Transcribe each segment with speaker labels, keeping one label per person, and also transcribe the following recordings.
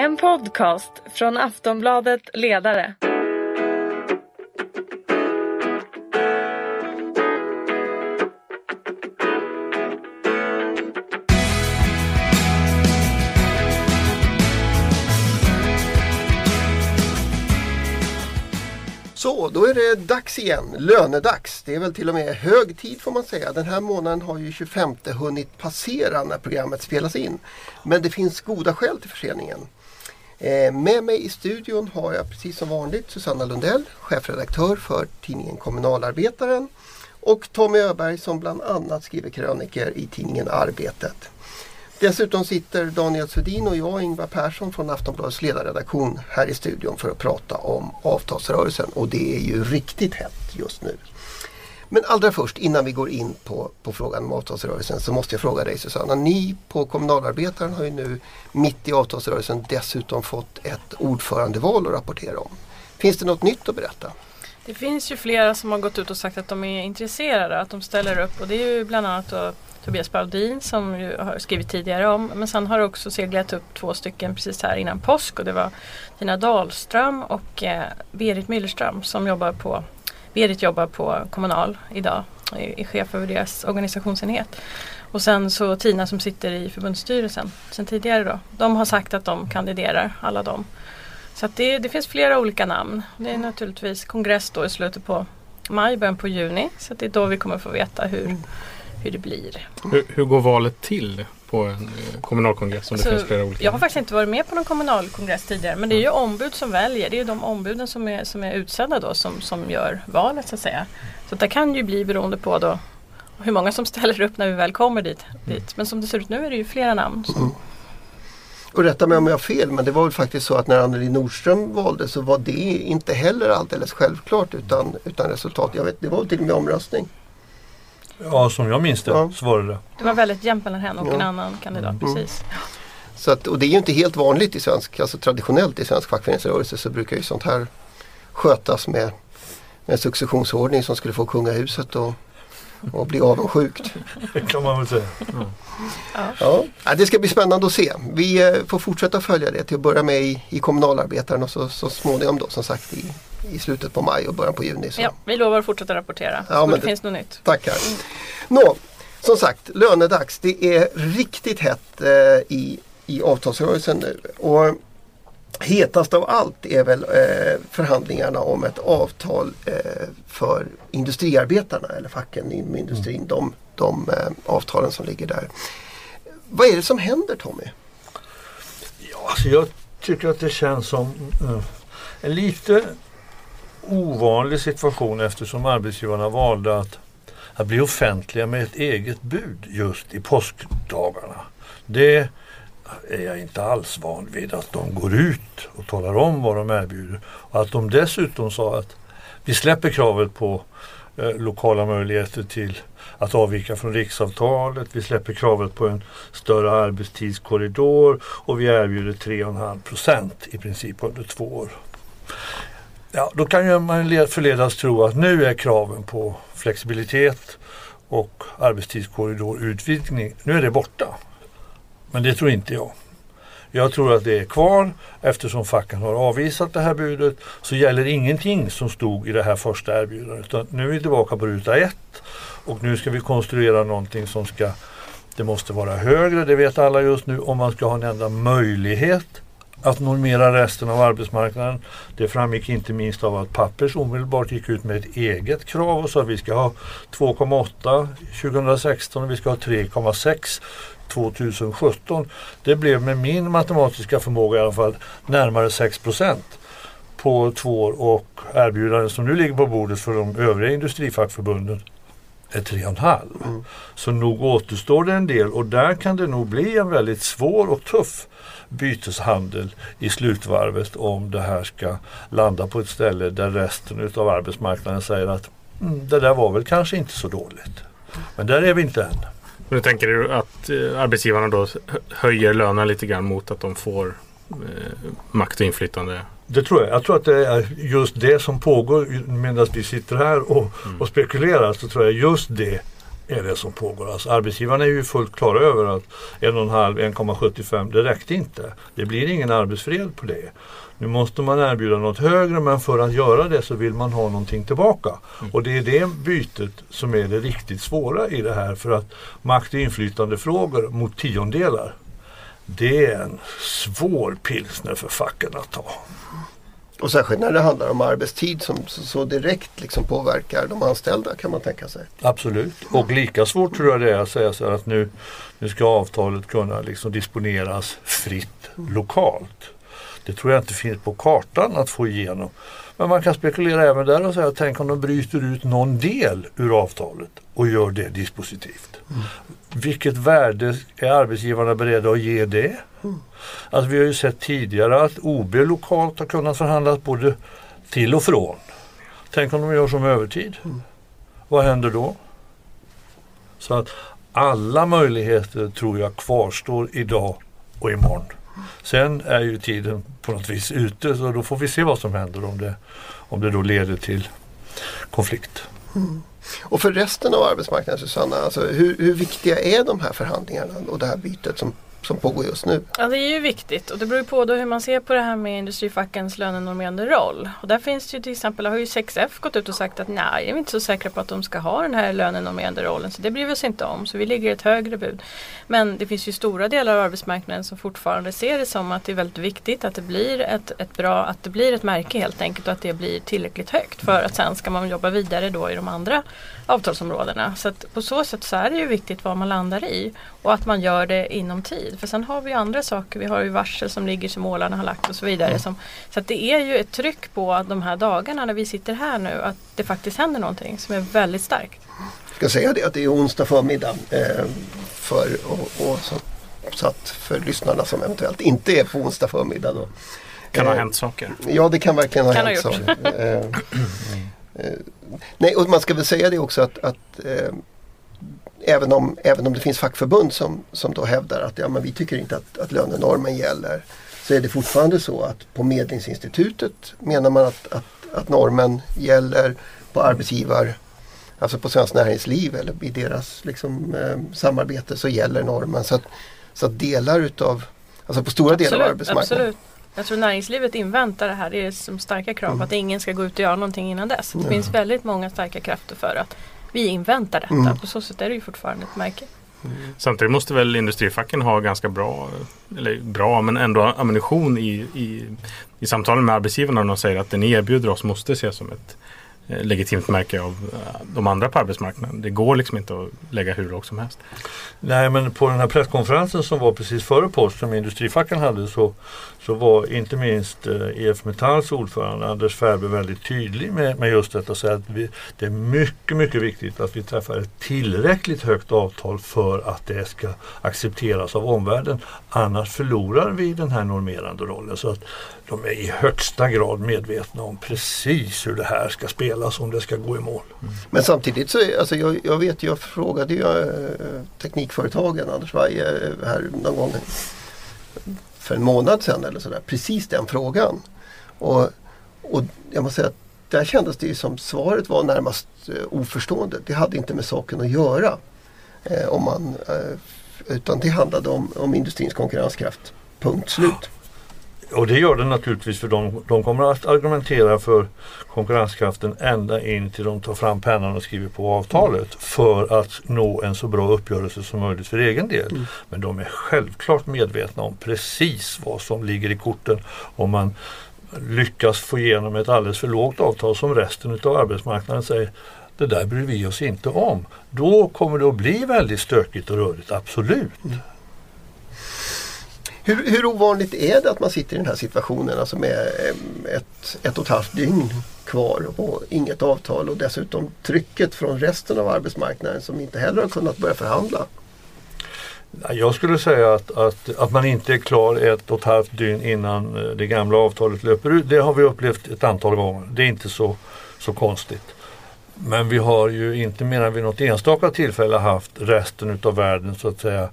Speaker 1: En podcast från Aftonbladet Ledare.
Speaker 2: Så, då är det dags igen. Lönedags. Det är väl till och med hög tid får man säga. Den här månaden har ju 25 hunnit passera när programmet spelas in. Men det finns goda skäl till förseningen. Eh, med mig i studion har jag precis som vanligt Susanna Lundell, chefredaktör för tidningen Kommunalarbetaren och Tommy Öberg som bland annat skriver kröniker i tidningen Arbetet. Dessutom sitter Daniel Sudin och jag, Ingvar Persson från Aftonbladets ledarredaktion här i studion för att prata om avtalsrörelsen och det är ju riktigt hett just nu. Men allra först innan vi går in på, på frågan om avtalsrörelsen så måste jag fråga dig Susanna. Ni på Kommunalarbetaren har ju nu mitt i avtalsrörelsen dessutom fått ett ordförandeval att rapportera om. Finns det något nytt att berätta?
Speaker 3: Det finns ju flera som har gått ut och sagt att de är intresserade, att de ställer upp och det är ju bland annat då Tobias Baudin som ju har skrivit tidigare om. Men sen har det också seglat upp två stycken precis här innan påsk och det var Tina Dahlström och eh, Berit Myllerström som jobbar på Berit jobbar på Kommunal idag, är, chef över deras organisationsenhet. Och sen så Tina som sitter i förbundsstyrelsen sen tidigare då. De har sagt att de kandiderar, alla de. Så att det, det finns flera olika namn. Det är naturligtvis kongress då i slutet på maj, början på juni. Så det är då vi kommer få veta hur, hur det blir.
Speaker 4: Hur, hur går valet till på en eh, kommunalkongress som
Speaker 3: Alltså,
Speaker 4: det finns flera olika?
Speaker 3: jag har faktiskt inte varit med på någon kommunalkongress tidigare men det är ju ombud som väljer. Det är ju de ombuden som är, som är utsedda då som, som gör valet så att säga. Så det kan ju bli beroende på då hur många som ställer upp när vi väl kommer dit. dit. Men som det ser ut nu är det ju flera namn. Som,
Speaker 2: Och rätta mig om jag har fel men det var väl faktiskt så att när Anneli Nordström valde så var det inte heller alldeles självklart utan, utan resultat. Jag vet, det var till och med omröstning.
Speaker 5: Ja, som jag minns det
Speaker 2: Ja.
Speaker 5: så var det det.
Speaker 3: det var väldigt jämnt mellan henne och
Speaker 2: Ja.
Speaker 3: en annan kandidat.
Speaker 5: Mm.
Speaker 3: Precis.
Speaker 2: Så att, och det är ju inte helt vanligt i svensk, alltså traditionellt i svensk fackföreningsrörelse så brukar ju sånt här skötas med, med en successionsordning som skulle få kungahuset och, och bli avundsjukt.
Speaker 5: Det kan man väl säga.
Speaker 2: Ja, ja, det ska bli spännande att se. Vi eh, får fortsätta följa det till att börja med i, i kommunalarbetaren och så, så småningom då som sagt i, i slutet på maj och början på juni. Så.
Speaker 3: Ja, vi lovar att fortsätta rapportera
Speaker 2: Ja,
Speaker 3: så
Speaker 2: men
Speaker 3: det
Speaker 2: det-
Speaker 3: finns något nytt.
Speaker 2: Tackar. Nå, som sagt, lönedags. Det är riktigt hett eh, i, i avtalsrörelsen nu. Och hetast av allt är väl eh, förhandlingarna om ett avtal eh, för industriarbetarna eller facken inom industrin. De, de eh, avtalen som ligger där. Vad är det som händer Tommy?
Speaker 5: Ja, alltså jag tycker att det känns som eh, en lite ovanlig situation eftersom arbetsgivarna valde att, att bli offentliga med ett eget bud just i påskdagarna. Det är jag inte alls van vid att de går ut och talar om vad de erbjuder. Och att de dessutom sa att vi släpper kravet på eh, lokala möjligheter till att avvika från riksavtalet. Vi släpper kravet på en större arbetstidskorridor och vi erbjuder 3,5 procent i princip under två år. Ja, då kan ju man förledas tro att nu är kraven på flexibilitet och arbetstidskorridor utvidgning, nu är det borta. Men det tror inte jag. Jag tror att det är kvar eftersom facken har avvisat det här budet så gäller ingenting som stod i det här första erbjudandet. Utan nu är vi tillbaka på ruta ett och nu ska vi konstruera någonting som ska det måste vara högre, det vet alla just nu, om man ska ha en enda möjlighet att normera resten av arbetsmarknaden. Det framgick inte minst av att Pappers omedelbart gick ut med ett eget krav och sa att vi ska ha 2,8 2016 och vi ska ha 3,6 2017. Det blev med min matematiska förmåga i alla fall närmare 6 procent på två år och erbjudandet som nu ligger på bordet för de övriga industrifackförbunden är 3,5.
Speaker 2: Mm.
Speaker 5: Så nog återstår det en del och där kan det nog bli en väldigt svår och tuff byteshandel i slutvarvet om det här ska landa på ett ställe där resten utav arbetsmarknaden säger att mm, det där var väl kanske inte så dåligt. Men där är vi inte än.
Speaker 4: Nu tänker du att eh, arbetsgivarna då hö- höjer lönen lite grann mot att de får eh, makt och inflytande?
Speaker 5: Det tror jag. Jag tror att det är just det som pågår medan vi sitter här och, och spekulerar. Så tror jag just det är det som pågår. Alltså arbetsgivarna är ju fullt klara över att 1,5, 1,75 det räckte inte. Det blir ingen arbetsfred på det. Nu måste man erbjuda något högre men för att göra det så vill man ha någonting tillbaka. Mm. Och det är det bytet som är det riktigt svåra i det här för att makt och inflytandefrågor mot tiondelar det är en svår pilsner för facken att ta.
Speaker 2: Och särskilt när det handlar om arbetstid som så direkt liksom påverkar de anställda kan man tänka sig.
Speaker 5: Absolut. Och lika svårt tror jag det är att säga så att nu, nu ska avtalet kunna liksom disponeras fritt lokalt. Det tror jag inte finns på kartan att få igenom. Men man kan spekulera även där och säga tänk om de bryter ut någon del ur avtalet och gör det dispositivt. Mm. Vilket värde är arbetsgivarna beredda att ge det? Mm. Alltså vi har ju sett tidigare att OB lokalt har kunnat förhandlas både till och från. Tänk om de gör som övertid. Mm. Vad händer då? Så att alla möjligheter tror jag kvarstår idag och imorgon. Sen är ju tiden på något vis ute så då får vi se vad som händer om det, om det då leder till konflikt.
Speaker 2: Mm. Och för resten av arbetsmarknaden Susanna, alltså hur, hur viktiga är de här förhandlingarna och det här bytet som som pågår just nu.
Speaker 3: Ja det är ju viktigt och det beror ju på då hur man ser på det här med industrifackens lönenormerande roll. Och där finns det ju till exempel, har ju 6F gått ut och sagt att nej, är inte så säkra på att de ska ha den här lönenormerande rollen så det bryr vi oss inte om. Så vi ligger ett högre bud. Men det finns ju stora delar av arbetsmarknaden som fortfarande ser det som att det är väldigt viktigt att det blir ett, ett bra, att det blir ett märke helt enkelt och att det blir tillräckligt högt för att sen ska man jobba vidare då i de andra avtalsområdena. Så att på så sätt så är det ju viktigt vad man landar i och att man gör det inom tid. För sen har vi andra saker. Vi har ju varsel som ligger som målarna har lagt och så vidare. Mm. Som, så att det är ju ett tryck på de här dagarna när vi sitter här nu att det faktiskt händer någonting som är väldigt starkt.
Speaker 2: Jag ska säga det att det är onsdag förmiddag eh, för, och, och så, så, att för lyssnarna som eventuellt inte är på onsdag förmiddag. Då.
Speaker 4: Kan ha eh, hänt saker.
Speaker 2: Ja det kan verkligen ha kan hänt ha saker. Eh, nej och man ska väl säga det också att, att eh, även om, även om det finns fackförbund som, som då hävdar att ja, men vi tycker inte att, att lönenormen gäller. Så är det fortfarande så att på Medlingsinstitutet menar man att, att, att normen gäller på arbetsgivar, alltså på Svenskt Näringsliv eller i deras liksom, eh, samarbete så gäller normen. Så att, så att delar utav, alltså på stora absolut, delar av arbetsmarknaden.
Speaker 3: Absolut. Jag tror näringslivet inväntar det här. Det är som starka krav mm. att ingen ska gå ut och göra någonting innan dess. Det finns väldigt många starka krafter för att vi inväntar detta. Mm. På så sätt är det ju fortfarande ett märke.
Speaker 4: Mm. Samtidigt måste väl industrifacken ha ganska bra, eller bra men ändå ammunition i, i, i samtalen med arbetsgivarna när de säger att det ni erbjuder oss måste ses som ett Eh, legitimt märke av eh, de andra på arbetsmarknaden. Det går liksom inte att lägga hur lågt som helst.
Speaker 5: Nej men på den här presskonferensen som var precis före påsk som industrifacken hade så, så var inte minst eh, EF Metalls ordförande Anders Färbe väldigt tydlig med, med just detta. Så att vi, det är mycket, mycket viktigt att vi träffar ett tillräckligt högt avtal för att det ska accepteras av omvärlden. Annars förlorar vi den här normerande rollen. Så att de är i högsta grad medvetna om precis hur det här ska spelas om det ska gå i mål.
Speaker 2: Mm. Men samtidigt så, alltså jag, jag vet, jag frågade ju äh, teknikföretagen, Anders Weihe eh, här någon gång för en månad sedan eller sådär, precis den frågan. Och, och jag måste säga att där kändes det ju som svaret var närmast äh, oförstående. Det hade inte med saken att göra. Äh, om man, utan det handlade om, om industrins konkurrenskraft. Punkt slut.
Speaker 5: Och det gör det naturligtvis för de, de kommer att argumentera för konkurrenskraften ända in till de tar fram pennan och skriver på avtalet för att nå en så bra uppgörelse som möjligt för egen del. Mm. Men de är självklart medvetna om precis vad som ligger i korten om man lyckas få igenom ett alldeles för lågt avtal som resten av arbetsmarknaden säger det där bryr vi oss inte om. Då kommer det att bli väldigt stökigt och rörigt, absolut. Mm.
Speaker 2: Hur, hur ovanligt är det att man sitter i den här situationen alltså med eh, ett, ett och ett halvt dygn kvar och inget avtal och dessutom trycket från resten av arbetsmarknaden som inte heller har kunnat börja förhandla?
Speaker 5: Jag skulle säga att, att, att man inte är klar ett och ett halvt dygn innan eh, det gamla avtalet löper ut. Det har vi upplevt ett antal gånger. Det är inte så, så konstigt. Men vi har ju inte mer än vid något enstaka tillfälle haft resten utav världen så att säga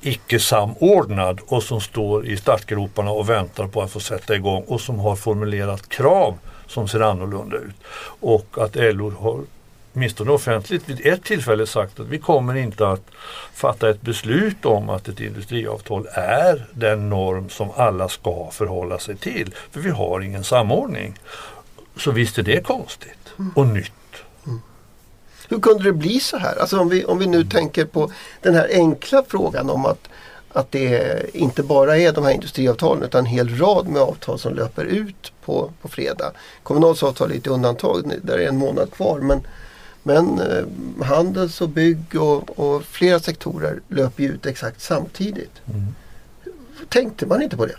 Speaker 5: icke samordnad och som står i startgroparna och väntar på att få sätta igång och som har formulerat krav som ser annorlunda ut. Och att LO har åtminstone offentligt vid ett tillfälle sagt att vi kommer inte att fatta ett beslut om att ett industriavtal är den norm som alla ska förhålla sig till. För vi har ingen samordning. Så visst är det konstigt och nytt.
Speaker 2: Hur kunde det bli så här? Alltså om vi, om vi nu tänker på den här enkla frågan om att, att det inte bara är de här industriavtalen utan en hel rad med avtal som löper ut på, på fredag. Kommunals avtal är ett undantag, där är en månad kvar. Men, men eh, handels och bygg och, och flera sektorer löper ju ut exakt samtidigt.
Speaker 5: Mm.
Speaker 2: Tänkte man inte på det?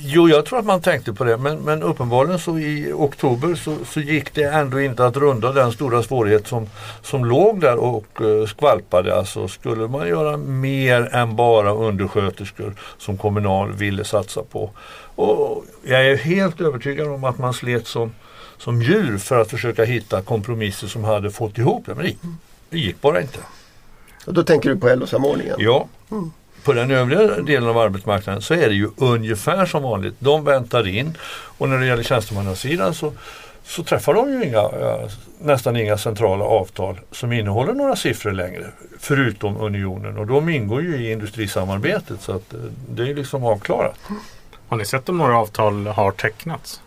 Speaker 5: Jo, jag tror att man tänkte på det men, men uppenbarligen så i oktober så, så gick det ändå inte att runda den stora svårighet som, som låg där och uh, skvalpade. Alltså skulle man göra mer än bara undersköterskor som Kommunal ville satsa på. Och jag är helt övertygad om att man slet som, som djur för att försöka hitta kompromisser som hade fått ihop det. Men det, det gick bara inte.
Speaker 2: Och då tänker du på LO-samordningen?
Speaker 5: Ja. På den övriga delen av arbetsmarknaden så är det ju ungefär som vanligt. De väntar in och när det gäller tjänstemannasidan så, så träffar de ju inga, nästan inga centrala avtal som innehåller några siffror längre. Förutom unionen och de ingår ju i industrisamarbetet så att eh, det är liksom avklarat.
Speaker 4: Har ni sett om några avtal har tecknats?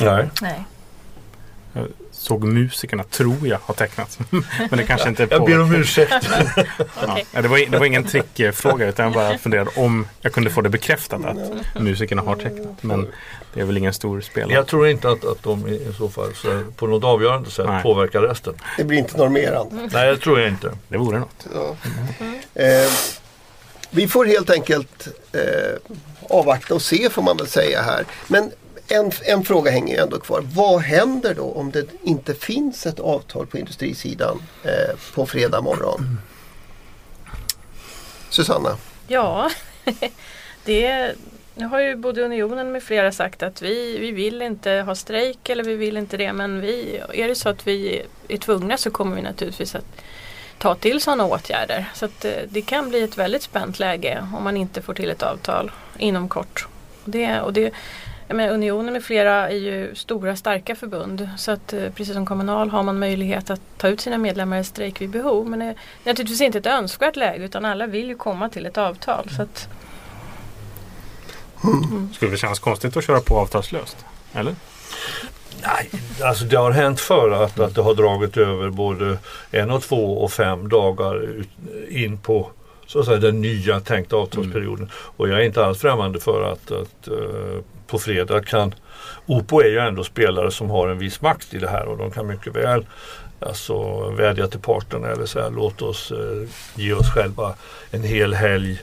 Speaker 5: Nej.
Speaker 3: Nej.
Speaker 4: Jag såg musikerna, tror jag, har tecknats. Men det kanske inte är
Speaker 5: Jag ber om
Speaker 4: på.
Speaker 5: ursäkt.
Speaker 4: Ja, det, var, det var ingen trickfråga utan jag bara funderade om jag kunde få det bekräftat att musikerna har tecknat. Men det är väl ingen stor spelare.
Speaker 5: Jag tror inte att, att de i så fall så på något avgörande sätt
Speaker 4: Nej.
Speaker 5: påverkar resten.
Speaker 2: Det blir inte normerande.
Speaker 5: Nej, det tror jag inte.
Speaker 4: Det vore något.
Speaker 2: Ja. Eh, vi får helt enkelt eh, avvakta och se får man väl säga här. Men en, en fråga hänger ju ändå kvar. Vad händer då om det inte finns ett avtal på industrisidan eh, på fredag morgon? Susanna?
Speaker 3: Ja, det, nu har ju både Unionen med flera sagt att vi, vi vill inte ha strejk eller vi vill inte det men vi, är det så att vi är tvungna så kommer vi naturligtvis att ta till sådana åtgärder. Så att eh, det kan bli ett väldigt spänt läge om man inte får till ett avtal inom kort. Det, och det, jag menar, Unionen med flera är ju stora starka förbund så att eh, precis som Kommunal har man möjlighet att ta ut sina medlemmar i strejk vid behov. Men det är naturligtvis inte ett önskvärt läge utan alla vill ju komma till ett avtal. Så att,
Speaker 4: Skulle det kännas konstigt att köra på avtalslöst? Eller?
Speaker 5: Nej, alltså det har hänt förr att, att det har dragit över både en och två och fem dagar in på så att säga, den nya tänkta avtalsperioden. Och jag är inte alls främmande för att, att eh, på fredag kan Opo är ju ändå spelare som har en viss makt i det här och de kan mycket väl alltså, vädja till parterna eller säga låt oss eh, ge oss själva en hel helg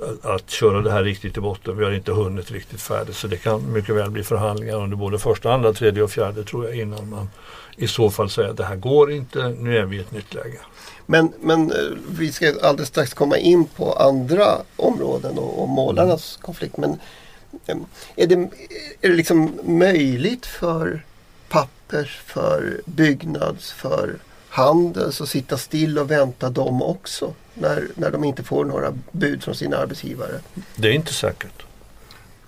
Speaker 5: att- att köra det här riktigt i botten. Vi har inte hunnit riktigt färdigt så det kan mycket väl bli förhandlingar under både första, andra, tredje och fjärde tror jag innan man i så fall säger att det här går inte, nu är vi i ett nytt läge.
Speaker 2: Men, men eh, vi ska alldeles strax komma in på andra områden och, och målarnas konflikt. Men eh, är det, är det liksom möjligt för pappers, för byggnads, för handels att sitta still och vänta dem också? När, när de inte får några bud från sina arbetsgivare.
Speaker 5: Det är inte säkert.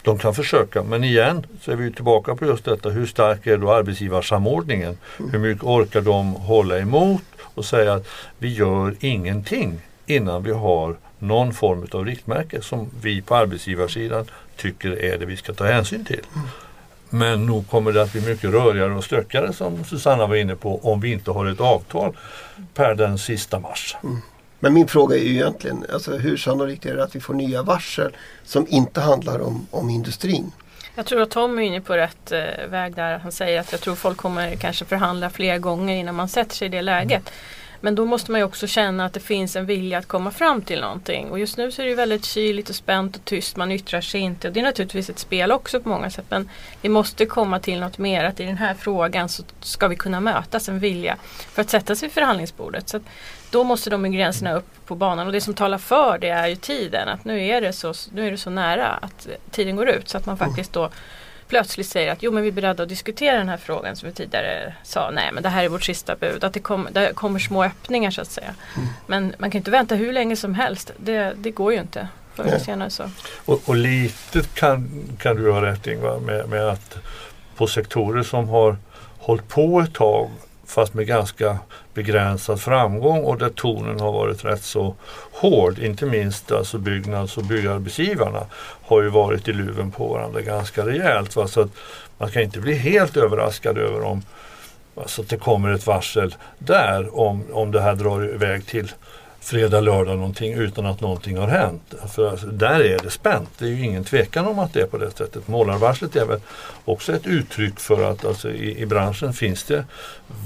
Speaker 5: De kan försöka men igen så är vi tillbaka på just detta. Hur stark är då arbetsgivarsamordningen? Hur mycket orkar de hålla emot och säga att vi gör ingenting innan vi har någon form av riktmärke som vi på arbetsgivarsidan tycker är det vi ska ta hänsyn till. Men nog kommer det att bli mycket rörigare och stökigare som Susanna var inne på om vi inte har ett avtal per den sista mars. Mm.
Speaker 2: Men min fråga är ju egentligen alltså, hur sannolikt är det att vi får nya varsel som inte handlar om, om industrin?
Speaker 3: jag tror att Tom är inne på rätt eh, väg där. Han säger att jag tror folk kommer kanske förhandla flera gånger innan man sätter sig i det läget. Men då måste man ju också känna att det finns en vilja att komma fram till någonting. Och just nu så är det ju väldigt kyligt och spänt och tyst. Man yttrar sig inte. Och det är naturligtvis ett spel också på många sätt. Men vi måste komma till något mer. Att i den här frågan så ska vi kunna mötas en vilja för att sätta sig vid förhandlingsbordet. Så att då måste de gränserna upp på banan. Och det som talar för det är ju tiden. Att nu är det så, nu är det så nära att tiden går ut. Så att man faktiskt då plötsligt säger att jo men vi är beredda att diskutera den här frågan som vi tidigare sa. Nej men det här är vårt sista bud. Att det, kom, det kommer små öppningar så att säga. Men man kan inte vänta hur länge som helst. Det, det går ju inte. Förr eller
Speaker 2: Nej.
Speaker 3: senare så.
Speaker 5: Och, och lite kan, kan du ha rätt Ingvar med, med att på sektorer som har, hållit på ett tag fast med ganska begränsad framgång och där tonen har varit rätt så hård. Inte minst alltså byggnads och byggarbetsgivarna har ju varit i luven på varandra ganska rejält. Va? Så att man kan inte bli helt överraskad över om alltså att det kommer ett varsel där om, om det här drar iväg till fredag, lördag någonting utan att någonting har hänt. För alltså, där är det spänt. Det är ju ingen tvekan om att det är på det sättet. Målarvarslet är väl också ett uttryck för att alltså, i, i branschen finns det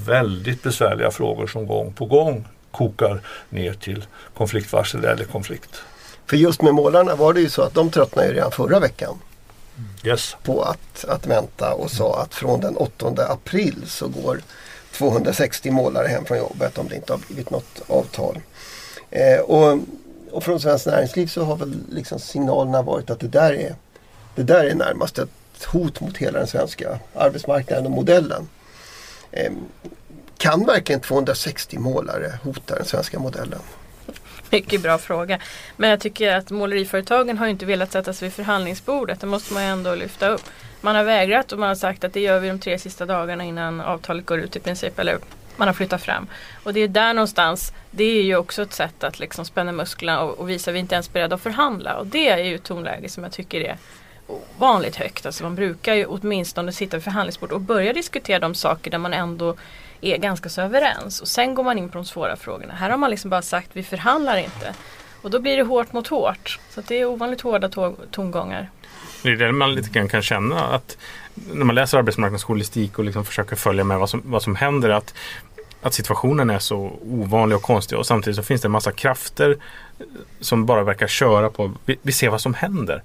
Speaker 5: väldigt besvärliga frågor som gång på gång kokar ner till konfliktvarsel eller konflikt.
Speaker 2: För just med målarna var det ju så att de tröttnade ju redan förra veckan
Speaker 5: Yes.
Speaker 2: på att, att vänta och sa att från den 8 april så går 260 målare hem från jobbet om det inte har blivit något avtal. Eh, och, och från Svenskt Näringsliv så har väl liksom signalerna varit att det där är, det där är närmast ett hot mot hela den svenska arbetsmarknaden och modellen. Eh, kan verkligen 260 målare hota den svenska modellen?
Speaker 3: Mycket bra fråga. Men jag tycker att måleriföretagen har inte velat sätta sig vid förhandlingsbordet. Det måste man ju ändå lyfta upp. Man har vägrat och man har sagt att det gör vi de tre sista dagarna innan avtalet går ut i princip. Eller man har flyttat fram. Och det är där någonstans, det är ju också ett sätt att liksom spänna musklerna och, och visa att vi inte ens är beredda att förhandla. Och det är ju ett tonläge som jag tycker är ovanligt högt. Alltså man brukar ju åtminstone sitta vid förhandlingsbord och börja diskutera de saker där man ändå är ganska så överens. Och sen går man in på de svåra frågorna. Här har man liksom bara sagt vi förhandlar inte. Och då blir det hårt mot hårt. Så att det är ovanligt hårda tongångar.
Speaker 4: Det är det man lite grann kan känna att när man läser arbetsmarknadsjournalistik och liksom försöker följa med vad som, vad som händer att, att situationen är så ovanlig och konstig och samtidigt så finns det en massa krafter som bara verkar köra på, vi, vi ser vad som händer.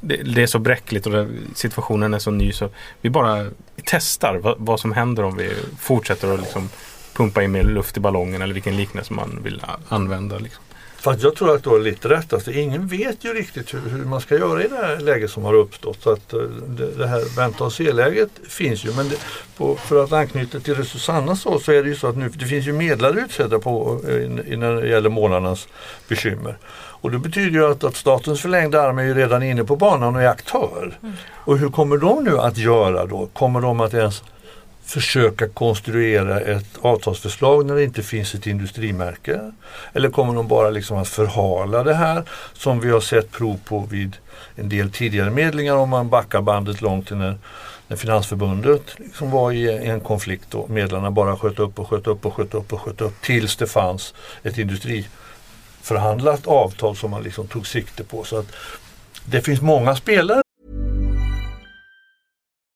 Speaker 4: Det, det är så bräckligt och det, situationen är så ny så vi bara testar vad, vad som händer om vi fortsätter att liksom pumpa in mer luft i ballongen eller vilken liknelse man vill använda. Liksom.
Speaker 5: Fast jag tror att du har lite rätt. Alltså, ingen vet ju riktigt hur, hur man ska göra i det här läget som har uppstått. Så att, eh, det, det här vänta och se-läget finns ju. Men det, på, för att anknyta till det Susanna sa så är det ju så att nu, det finns ju medlare utsedda på, eh, i, i, när det gäller målarnas bekymmer. Och det betyder ju att, att statens förlängda arm är ju redan inne på banan och är aktör. Och hur kommer de nu att göra då? Kommer de att ens försöka konstruera ett avtalsförslag när det inte finns ett industrimärke? Eller kommer de bara liksom att förhala det här som vi har sett prov på vid en del tidigare medlingar om man backar bandet långt till när, när Finansförbundet liksom var i en konflikt och medlarna bara sköt upp och sköt upp och sköt upp och sköt upp tills det fanns ett industriförhandlat avtal som man liksom tog sikte på. Så att det finns många spelare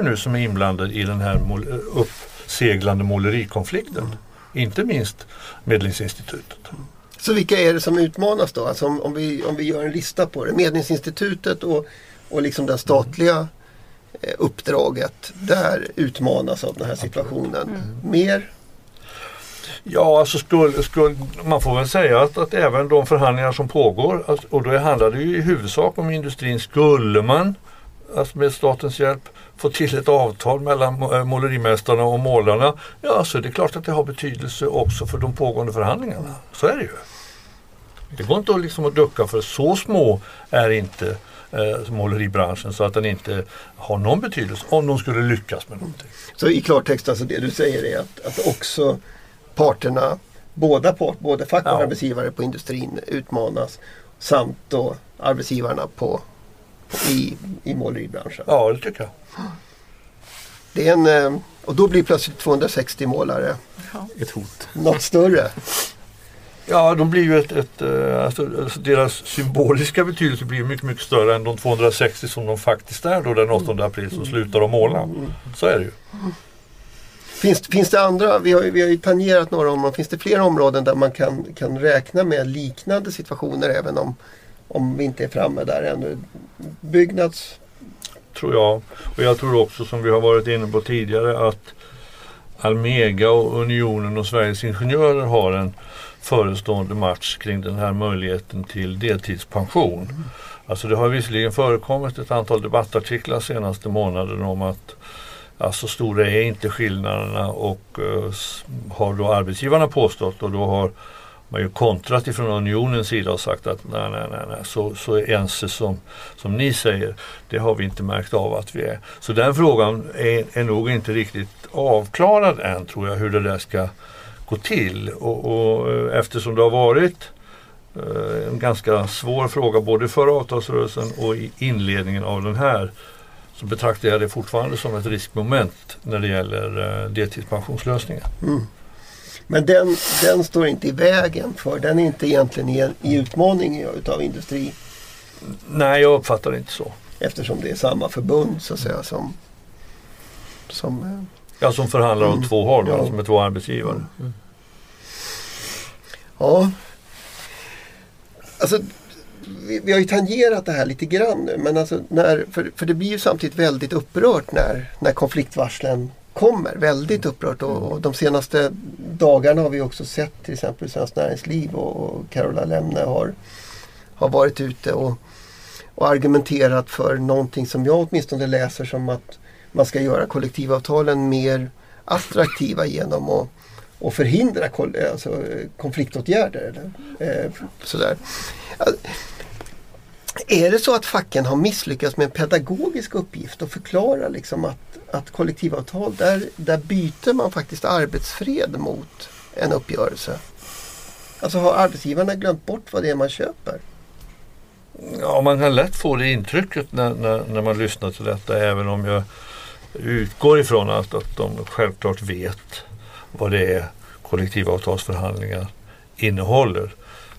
Speaker 5: nu som är inblandade i den här uppseglande målerikonflikten. Inte minst Medlingsinstitutet.
Speaker 2: Så vilka är det som utmanas då? Alltså om, om, vi, om vi gör en lista på det. Medlingsinstitutet och, och liksom det statliga eh, uppdraget. Där utmanas av den här situationen. Mer?
Speaker 5: Ja, alltså skulle, skulle, man får väl säga att, att även de förhandlingar som pågår, alltså, och då handlar det ju i huvudsak om industrin, skulle man alltså med statens hjälp få till ett avtal mellan äh, målerimästarna och målarna, ja så är det klart att det har betydelse också för de pågående förhandlingarna. Så är det ju. Det går inte att, liksom att ducka för så små är inte eh, måleribranschen så att den inte har någon betydelse om de skulle lyckas med någonting.
Speaker 2: Så i klartext, alltså det du säger är att, att också parterna, båda part, både fack och
Speaker 5: Ja.
Speaker 2: arbetsgivare på industrin utmanas. Samt då arbetsgivarna på, i, i måleribranschen.
Speaker 5: Ja, det tycker jag.
Speaker 2: Det är en, eh, och då blir plötsligt 260 målare
Speaker 4: Ett hot.
Speaker 2: något större.
Speaker 5: Ja, de blir ju ett, ett eh, alltså, alltså deras symboliska betydelse blir mycket, mycket större än de 260 som de faktiskt är då den 8 april som slutar de måla. Så är det ju.
Speaker 2: Finns, finns det andra, vi har, vi har ju tangerat några områden, finns det fler områden där man kan, kan räkna med liknande situationer även om, om vi inte är framme där ännu? Byggnads,
Speaker 5: tror jag. Och jag tror också som vi har varit inne på tidigare att Almega och Unionen och Sveriges Ingenjörer har en förestående match kring den här möjligheten till deltidspension. Alltså det har visserligen förekommit ett antal debattartiklar senaste månaden om att Alltså stora är inte skillnaderna och uh, har då arbetsgivarna påstått och då har man ju kontrat ifrån unionens sida och sagt att nej, nej, nej, nej. Så, så ense som, som ni säger, det har vi inte märkt av att vi är. Så den frågan är, är nog inte riktigt avklarad än tror jag hur det där ska gå till. Och, och eh, eftersom det har varit eh, en ganska svår fråga både för avtalsrörelsen och i inledningen av den här så betraktar jag det fortfarande som ett riskmoment när det gäller eh, deltidspensionslösningen. Mm.
Speaker 2: Men den, den står inte i vägen för, den är inte egentligen i, i utmaning utav industri?
Speaker 5: Nej, jag uppfattar det inte så.
Speaker 2: Eftersom det är samma förbund så att säga som... som eh,
Speaker 5: ja, som förhandlar mm. åt två håll, ja. som är två arbetsgivare. Mm.
Speaker 2: Ja. Alltså, vi, vi, har ju tangerat det här lite grann nu. Men alltså när, för, för det blir ju samtidigt väldigt upprört när, när konfliktvarslen kommer. Väldigt upprört och, och, de senaste dagarna har vi också sett till exempel Svenskt Näringsliv och, och Carola Lemne har, har varit ute och, och argumenterat för någonting som jag åtminstone läser som att man ska göra kollektivavtalen mer attraktiva genom att och förhindra alltså, konfliktåtgärder. Eller, eh, sådär. Är det så att facken har misslyckats med en pedagogisk uppgift att förklara liksom att, att kollektivavtal, där, där byter man faktiskt arbetsfred mot en uppgörelse? Alltså har arbetsgivarna glömt bort vad det är man köper?
Speaker 5: Ja, man kan lätt få det intrycket när, när, när man lyssnar till detta även om jag utgår ifrån att, att de självklart vet vad det är kollektivavtalsförhandlingar innehåller.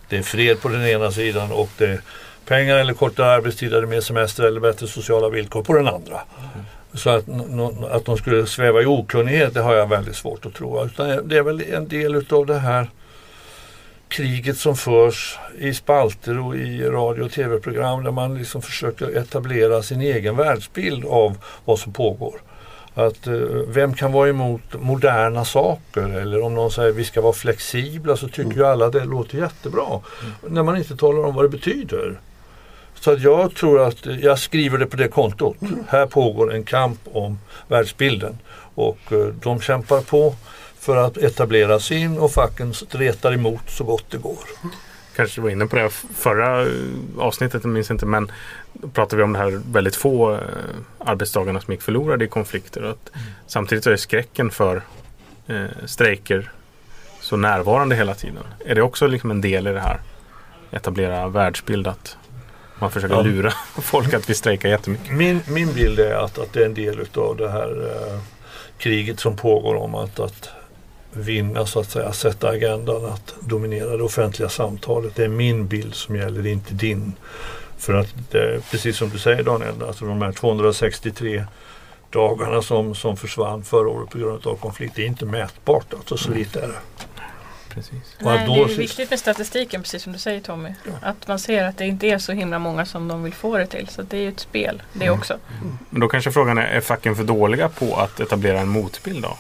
Speaker 5: Det är fred på den ena sidan och det är pengar eller kortare arbetstid eller mer semester eller bättre sociala villkor på den andra. Mm. Så att, att de skulle sväva i okunnighet det har jag väldigt svårt att tro. Utan det är väl en del utav det här kriget som förs i spalter och i radio och tv-program där man liksom försöker etablera sin egen världsbild av vad som pågår. Att eh, vem kan vara emot moderna saker eller om någon säger vi ska vara flexibla så tycker mm. ju alla det låter jättebra. Mm. När man inte talar om vad det betyder. Så att jag tror att jag skriver det på det kontot. Mm. Här pågår en kamp om världsbilden och eh, de kämpar på för att etablera sin och facken stretar emot så gott det går.
Speaker 4: Kanske var inne på det förra avsnittet, jag minns inte, men då pratade vi om det här väldigt få eh, arbetsdagarna som gick förlorade i konflikter. Att mm. Samtidigt är skräcken för eh, strejker så närvarande hela tiden. Är det också liksom en del i det här? Etablera världsbild att man försöker ja. lura folk att vi strejkar jättemycket.
Speaker 5: Min, min bild är att, att det är en del av det här eh, kriget som pågår om att, att vinna så att säga, sätta agendan, att dominera det offentliga samtalet. Det är min bild som gäller, inte din. För att det, precis som du säger Daniel, alltså de här 263 dagarna som, som försvann förra året på grund av konflikt, det är inte mätbart. Alltså så lite är det.
Speaker 3: Precis. Nej, det är viktigt med statistiken precis som du säger Tommy. Ja. Att man ser att det inte är så himla många som de vill få det till. Så det är ju ett spel det mm. också.
Speaker 4: Mm. Men då kanske frågan är, är facken för dåliga på att etablera en motbild då?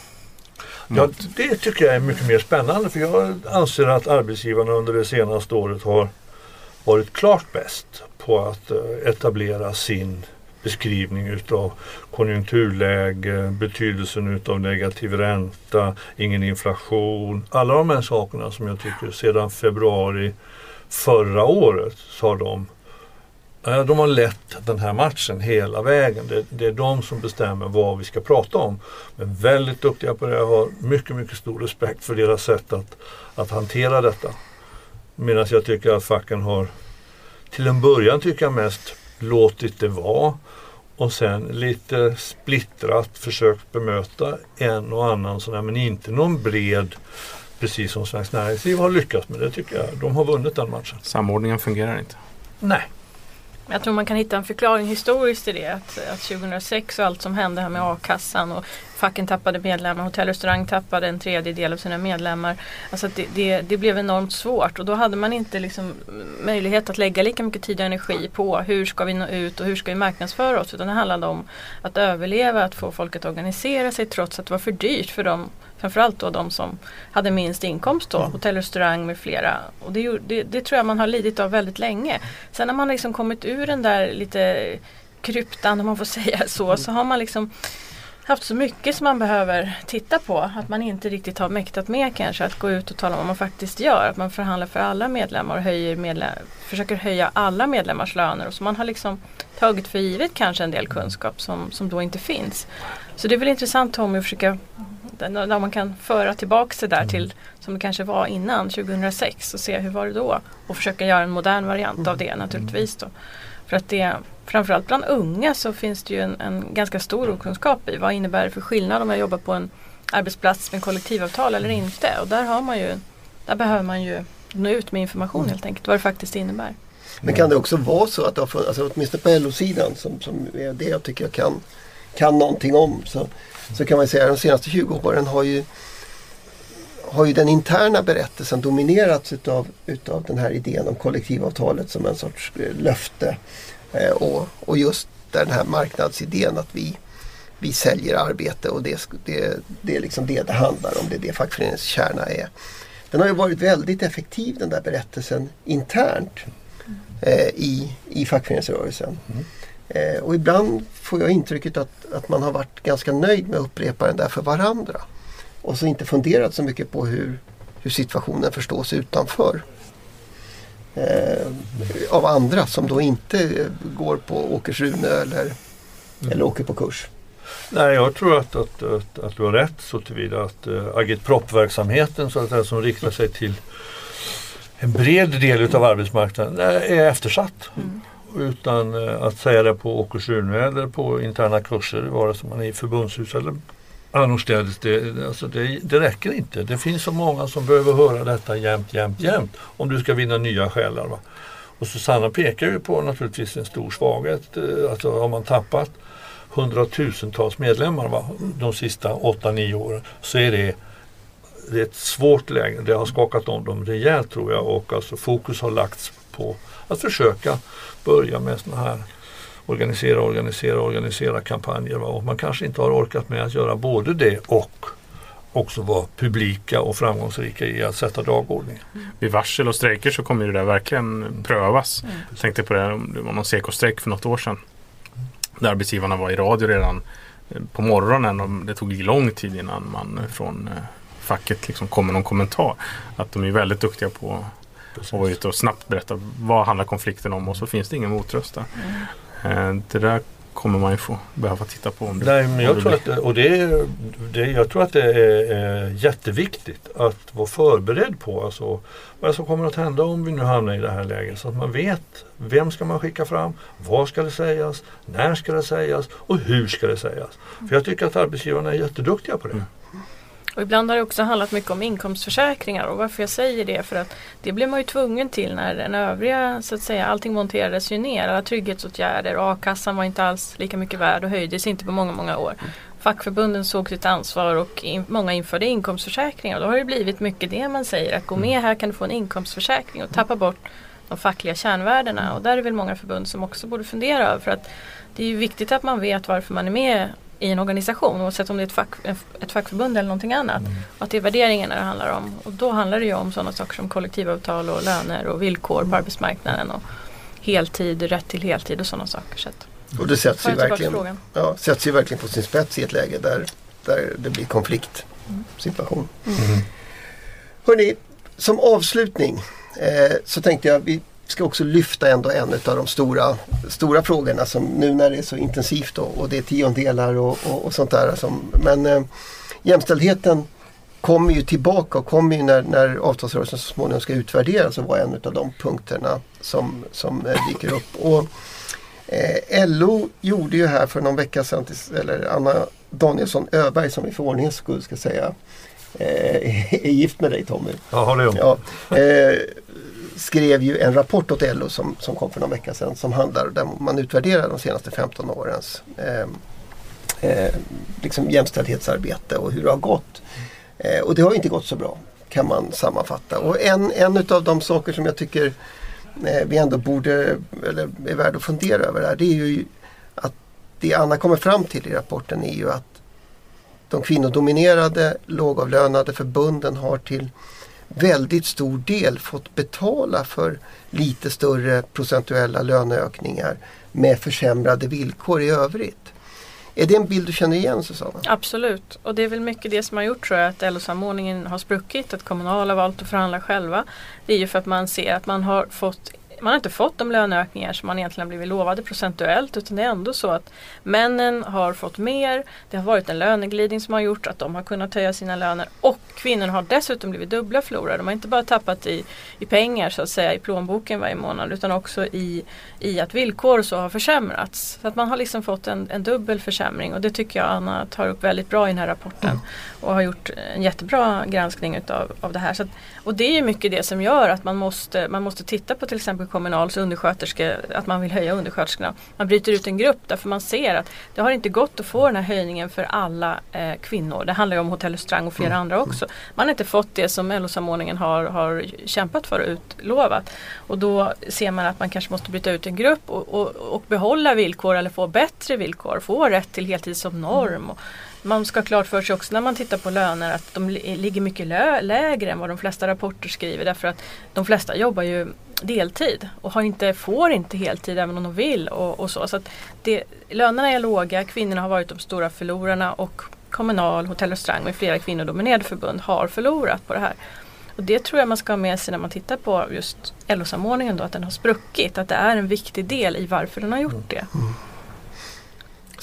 Speaker 5: Ja, det tycker jag är mycket mer spännande för jag anser att arbetsgivarna under det senaste året har varit klart bäst på att eh, etablera sin beskrivning utav konjunkturläge, betydelsen utav negativ ränta, ingen inflation. Alla de här sakerna som jag tycker sedan februari förra året så har de eh, de har lett den här matchen hela vägen. Det, det, är de som bestämmer vad vi ska prata om. Men väldigt duktiga på det. Jag har mycket, mycket stor respekt för deras sätt att, att hantera detta. Medan jag tycker att facken har till en början tycker jag mest låtit det vara och sen lite splittrat försökt bemöta en och annan sån här, men inte någon bred precis som Svenskt Näringsliv har lyckats med det tycker jag. De har vunnit den matchen.
Speaker 4: Samordningen fungerar inte?
Speaker 5: Nej.
Speaker 3: Jag tror man kan hitta en förklaring historiskt till det. Att, att 2006 och allt som hände här med a-kassan och facken tappade medlemmar, hotell och restaurang tappade en tredjedel av sina medlemmar. Alltså det, det, det, blev enormt svårt och då hade man inte liksom möjlighet att lägga lika mycket tid och energi på hur ska vi nå ut och hur ska vi marknadsföra oss. Utan det handlade om att överleva, att få folk att organisera sig trots att det var för dyrt för dem Framförallt då de som hade minst inkomst då, mm. hotell, restaurang med flera. Och det, det, det, tror jag man har lidit av väldigt länge. Sen när man liksom kommit ur den där lite kryptan om man får säga så, så har man liksom haft så mycket som man behöver titta på att man inte riktigt har mäktat med kanske att gå ut och tala om vad man faktiskt gör. Att man förhandlar för alla medlemmar och höjer medlem försöker höja alla medlemmars löner. Och så man har liksom tagit för givet kanske en del kunskap som, som då inte finns. Så det är väl intressant Tommy att försöka där man kan föra tillbaka det där mm. till som det kanske var innan 2006 och se hur var det då. Och försöka göra en modern variant av det naturligtvis. Då. För att det, framförallt bland unga så finns det ju en, en ganska stor okunskap i vad innebär det för skillnad om jag jobbar på en arbetsplats med kollektivavtal eller mm. inte. Och där, har man ju, där behöver man ju nå ut med information helt enkelt vad det faktiskt innebär.
Speaker 2: Men kan det också vara så att, alltså, åtminstone på LO-sidan som, som är det jag tycker jag kan, kan någonting om så så kan man säga att de senaste 20 åren har ju, har ju den interna berättelsen dominerats utav, utav den här idén om kollektivavtalet som en sorts eh, löfte. Eh, och, och just den här marknadsidén att vi, vi säljer arbete och det, det, det är liksom det det handlar om. Det är det fackföreningens kärna är. Den har ju varit väldigt effektiv den där berättelsen internt eh, i, i fackföreningsrörelsen. Mm. Eh, och ibland får jag intrycket att, att man har varit ganska nöjd med att upprepa den där för varandra. Och så inte funderat så mycket på hur, hur situationen förstås utanför. Eh, av andra som då inte går på Åkersrune eller, mm. eller åker på kurs.
Speaker 5: Nej, jag tror att, att, att, att du har rätt så tillvida att agitprop-verksamheten så att säga, som riktar sig till en bred del av arbetsmarknaden är eftersatt. Mm. Utan eh, att säga det på Åkersrune eller på interna kurser vare sig man är i förbundshus eller annorstädes. Det, alltså det, det räcker inte. Det finns så många som behöver höra detta jämt, jämt, jämt om du ska vinna nya själar. Va? Och Susanna pekar ju på naturligtvis en stor svaghet. Eh, alltså har man tappat hundratusentals medlemmar va? de sista 8-9 åren så är det det är ett svårt läge. Det har skakat om dem rejält tror jag och alltså fokus har lagts på att försöka börja med sådana här organisera, organisera, organisera kampanjer. Va? Och man kanske inte har orkat med att göra både det och också vara publika och framgångsrika i att sätta dagordningen.
Speaker 4: Mm. Vid varsel och strejker så kommer det där verkligen prövas. Mm. Jag tänkte på det, det var någon SEKO-strejk för något år sedan. Där arbetsgivarna var i radio redan eh, på morgonen och det tog lång tid innan man från eh, facket liksom kom med någon kommentar. Att de är väldigt duktiga på Precis. och vara ute och snabbt berätta vad handlar konflikten om och så finns det ingen motröst där. Mm. Det där kommer man ju få behöva titta på. Om det,
Speaker 5: Nej, men jag, tror att, och det är, det, jag tror att det är, är jätteviktigt att vara förberedd på alltså, vad som kommer att hända om vi nu hamnar i det här läget. Så att man vet vem ska man skicka fram, vad ska det sägas, när ska det sägas och hur ska det sägas. För jag tycker att arbetsgivarna är jätteduktiga på det. Mm.
Speaker 3: Och ibland har det också handlat mycket om inkomstförsäkringar och varför jag säger det för att det blev man ju tvungen till när den övriga så att säga allting monterades ju ner. Alla trygghetsåtgärder och a-kassan var inte alls lika mycket värd och höjdes inte på många många år. Fackförbunden såg sitt ansvar och in, många införde inkomstförsäkringar och då har det blivit mycket det man säger att gå med här kan du få en inkomstförsäkring och tappa bort de fackliga kärnvärdena och där är väl många förbund som också borde fundera över för att det är ju viktigt att man vet varför man är med i en organisation oavsett om det är ett, fack, ett fackförbund eller någonting annat. Mm. Att det är värderingarna det handlar om. Och då handlar det ju om sådana saker som kollektivavtal och löner och villkor mm. på arbetsmarknaden. Och heltid, rätt till heltid och sådana saker. Så att,
Speaker 2: och det sätts ju, verkligen, ja, sätts ju verkligen på sin spets i ett läge där, där det blir konfliktsituation. Mm. Mm. Hörrni, som avslutning eh, så tänkte jag vi ska också lyfta ändå en av de stora, stora frågorna som nu när det är så intensivt och, och det är tiondelar och, och, och sånt där. Som, men eh, jämställdheten kommer ju tillbaka och kommer ju när, när avtalsrörelsen så småningom ska utvärderas och vara en av de punkterna som, som eh, dyker upp. Och, eh, LO gjorde ju här för någon vecka sedan, eller Anna Danielsson Öberg som vi för ordningens skull ska säga eh, är gift med dig Tommy.
Speaker 5: Ja, det är
Speaker 2: ja, eh, skrev ju en rapport åt LO som, som kom för någon vecka sedan som handlar där man utvärderar de senaste 15 årens eh, eh, liksom jämställdhetsarbete och hur det har gått. Eh, och det har inte gått så bra kan man sammanfatta. Och en, en av de saker som jag tycker eh, vi ändå borde, eller är värd att fundera över här, det är ju att det Anna kommer fram till i rapporten är ju att de kvinnodominerade lågavlönade förbunden har till väldigt stor del fått betala för lite större procentuella löneökningar med försämrade villkor i övrigt. Är det en bild du känner igen Susanna?
Speaker 3: Absolut, och det är väl mycket det som har gjort tror jag att LO-samordningen har spruckit, att Kommunal har valt att förhandla själva. Det är ju för att man ser att man har fått man har inte fått de löneökningar som man egentligen blivit lovade procentuellt utan det är ändå så att männen har fått mer. Det har varit en löneglidning som har gjort att de har kunnat höja sina löner och kvinnorna har dessutom blivit dubbla förlorare. De har inte bara tappat i, i pengar så att säga i plånboken varje månad utan också i, i att villkor så har försämrats. Så att man har liksom fått en, en dubbel försämring och det tycker jag Anna tar upp väldigt bra i den här rapporten mm. och har gjort en jättebra granskning utav, av det här. Att, och det är mycket det som gör att man måste, man måste titta på till exempel Kommunals undersköterskor, att man vill höja undersköterskorna. Man bryter ut en grupp därför man ser att det har inte gått att få den här höjningen för alla eh, kvinnor. Det handlar ju om Hotell och Restaurang och flera mm. andra också. Man har inte fått det som LO-samordningen har, har kämpat för och utlovat. Och då ser man att man kanske måste bryta ut en grupp och, och, och behålla villkor eller få bättre villkor. Få rätt till heltid som norm. Och, man ska ha klart för sig också när man tittar på löner att de ligger mycket lägre än vad de flesta rapporter skriver därför att de flesta jobbar ju deltid och har inte, får inte heltid även om de vill. Och, och så. så det, lönerna är låga, kvinnorna har varit de stora förlorarna och Kommunal, Hotell och Restaurang med flera kvinnodominerade förbund har förlorat på det här. Och Det tror jag man ska ha med sig när man tittar på just LO-samordningen då, att den har spruckit. Att det är en viktig del i varför den har gjort det. Mm.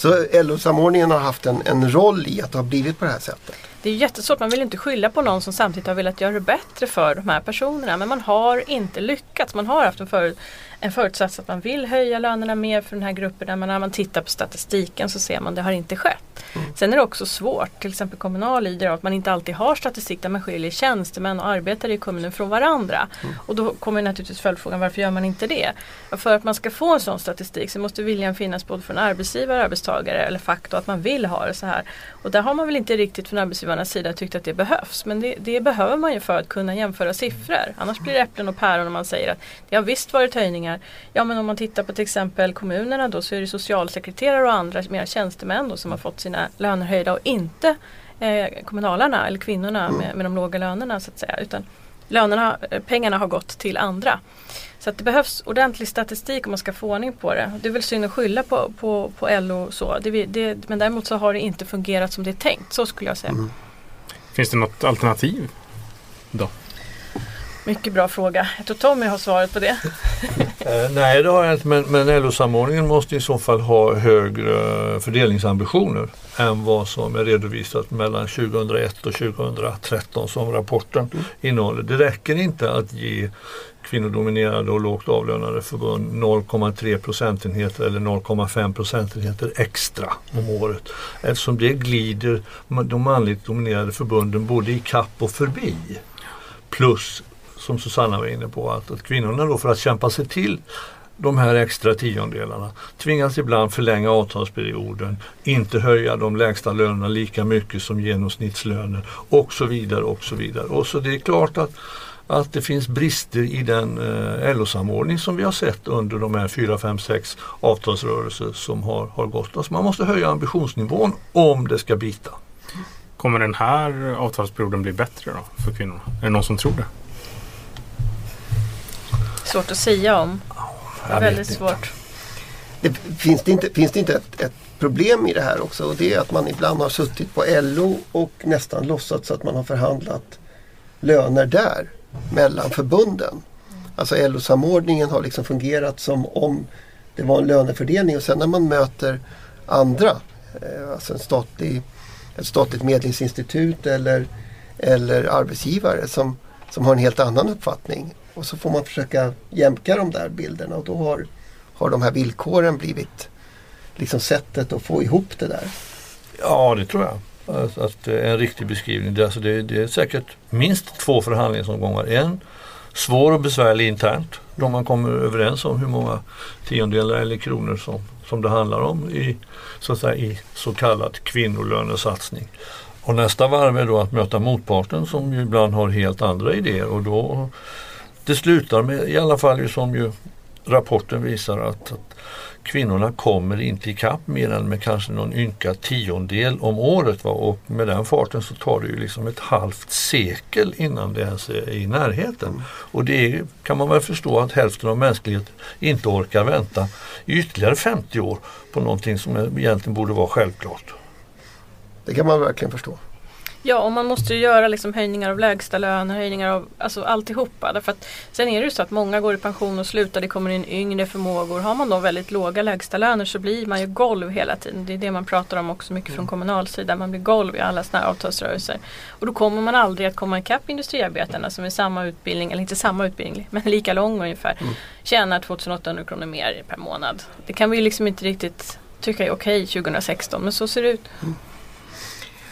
Speaker 2: Så LO-samordningen har haft en, en roll i att det har blivit på det här sättet?
Speaker 3: Det är jättesvårt, man vill inte skylla på någon som samtidigt har velat göra det bättre för de här personerna. Men man har inte lyckats. Man har haft en för, en förutsats att man vill höja lönerna mer för den här gruppen. Men när man tittar på statistiken så ser man att det har inte skett. Mm. Sen är det också svårt, till exempel Kommunal lider av att man inte alltid har statistik där man skiljer tjänstemän och arbetare i kommunen från varandra. Mm. Och då kommer naturligtvis följdfrågan varför gör man inte det? Och för att man ska få en sån statistik så måste viljan finnas både från arbetsgivare, arbetstagare eller fack då att man vill ha det så här. Och där har man väl inte riktigt från arbetsgivarnas sida tyckt att det behövs. Men det, det behöver man ju för att kunna jämföra siffror. Annars blir det äpplen och päron om man säger att det har visst varit höjningar pengar. Ja men om man tittar på till exempel kommunerna då så är det socialsekreterare och andra mer tjänstemän då som har fått sina löner höjda och inte eh, kommunalarna eller kvinnorna med, med de låga lönerna så att säga. Utan lönerna, eh, pengarna har gått till andra. Så att det behövs ordentlig statistik om man ska få ordning på det. Det är väl synd att skylla på, på, på LO så. Det, det, men däremot så har det inte fungerat som det är tänkt. Så skulle jag säga. Mm.
Speaker 4: Finns det något alternativ då?
Speaker 3: Mycket bra fråga. Jag tror Tommy har svaret på det.
Speaker 5: eh, nej det har jag inte men, men LO-samordningen måste i så fall ha högre fördelningsambitioner än vad som är redovisat mellan 2001 och 2013 som rapporten mm. innehåller. Det räcker inte att ge kvinnodominerade och lågt avlönade förbund 0,3 procentenheter eller 0,5 procentenheter extra om året. Eftersom det glider de manligt dominerade förbunden både i kapp och förbi. Plus som Susanna var inne på, att, att kvinnorna då för att kämpa sig till de här extra tiondelarna tvingas ibland förlänga avtalsperioden, inte höja de lägsta lönerna lika mycket som genomsnittslöner och så vidare och så vidare. Och så det är klart att, att det finns brister i den eh, LO-samordning som vi har sett under de här 4, 5, 6 avtalsrörelser som har, har gått. Alltså man måste höja ambitionsnivån om det ska bita.
Speaker 4: Kommer den här avtalsperioden bli bättre då för kvinnorna? Är det någon som tror det?
Speaker 3: Svårt att säga om. Det är väldigt svårt.
Speaker 2: Det, finns, det inte, finns det inte ett, ett, problem i det här också och det är att man ibland har suttit på LO och nästan låtsats att man har förhandlat löner där mellan förbunden. Alltså LO-samordningen har liksom fungerat som om det var en lönefördelning och sen när man möter andra, eh, alltså en statlig, ett statligt medlingsinstitut eller, eller arbetsgivare som, som har en helt annan uppfattning och så får man försöka jämka de där bilderna och då har, har de här villkoren blivit liksom sättet att få ihop det där.
Speaker 5: Ja, det tror jag. Alltså, att, att det är en riktig beskrivning. Det, alltså det, det är säkert minst två förhandlingsomgångar. En svår och besvärlig internt då man kommer överens om hur många tiondelar eller kronor som, som det handlar om i så, att säga, i så kallad kvinnolönesatsning. Och nästa varv är då att möta motparten som ju ibland har helt andra idéer och då det slutar med, i alla fall som ju rapporten visar att, att kvinnorna kommer inte ikapp mer än med kanske någon ynka tiondel om året. Va? Och med den farten så tar det ju liksom ett halvt sekel innan det ens är i närheten. Mm. Och det är, kan man väl förstå att hälften av mänskligheten inte orkar vänta i ytterligare 50 år på någonting som egentligen borde vara självklart.
Speaker 2: Det kan man verkligen förstå.
Speaker 3: Ja, och man måste ju göra liksom höjningar av lägsta lön, höjningar av alltså alltihopa. Därför att sen är det ju så att många går i pension och slutar, det kommer in yngre förmågor. Har man då väldigt låga lägsta löner så blir man ju golv hela tiden. Det är det man pratar om också mycket från mm. kommunalsidan. Man blir golv i alla sådana här avtalsrörelser. Och då kommer man aldrig att komma ikapp industriarbetarna som är samma utbildning, eller inte samma utbildning, men lika lång ungefär. Mm. Tjänar 2800 kronor mer per månad. Det kan vi ju liksom inte riktigt tycka är okej 2016, men så ser det ut. Mm.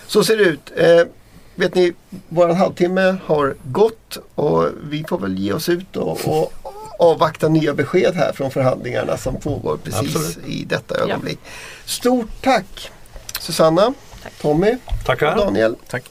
Speaker 2: Så ser det ut. Eh, vet ni, våran halvtimme har gått och vi får väl ge oss ut och, och avvakta nya besked här från förhandlingarna som pågår precis Absolut. i detta ögonblick. Ja. Stort tack Susanna, tack. Tommy
Speaker 5: Tackar.
Speaker 2: och Daniel.
Speaker 4: Tack.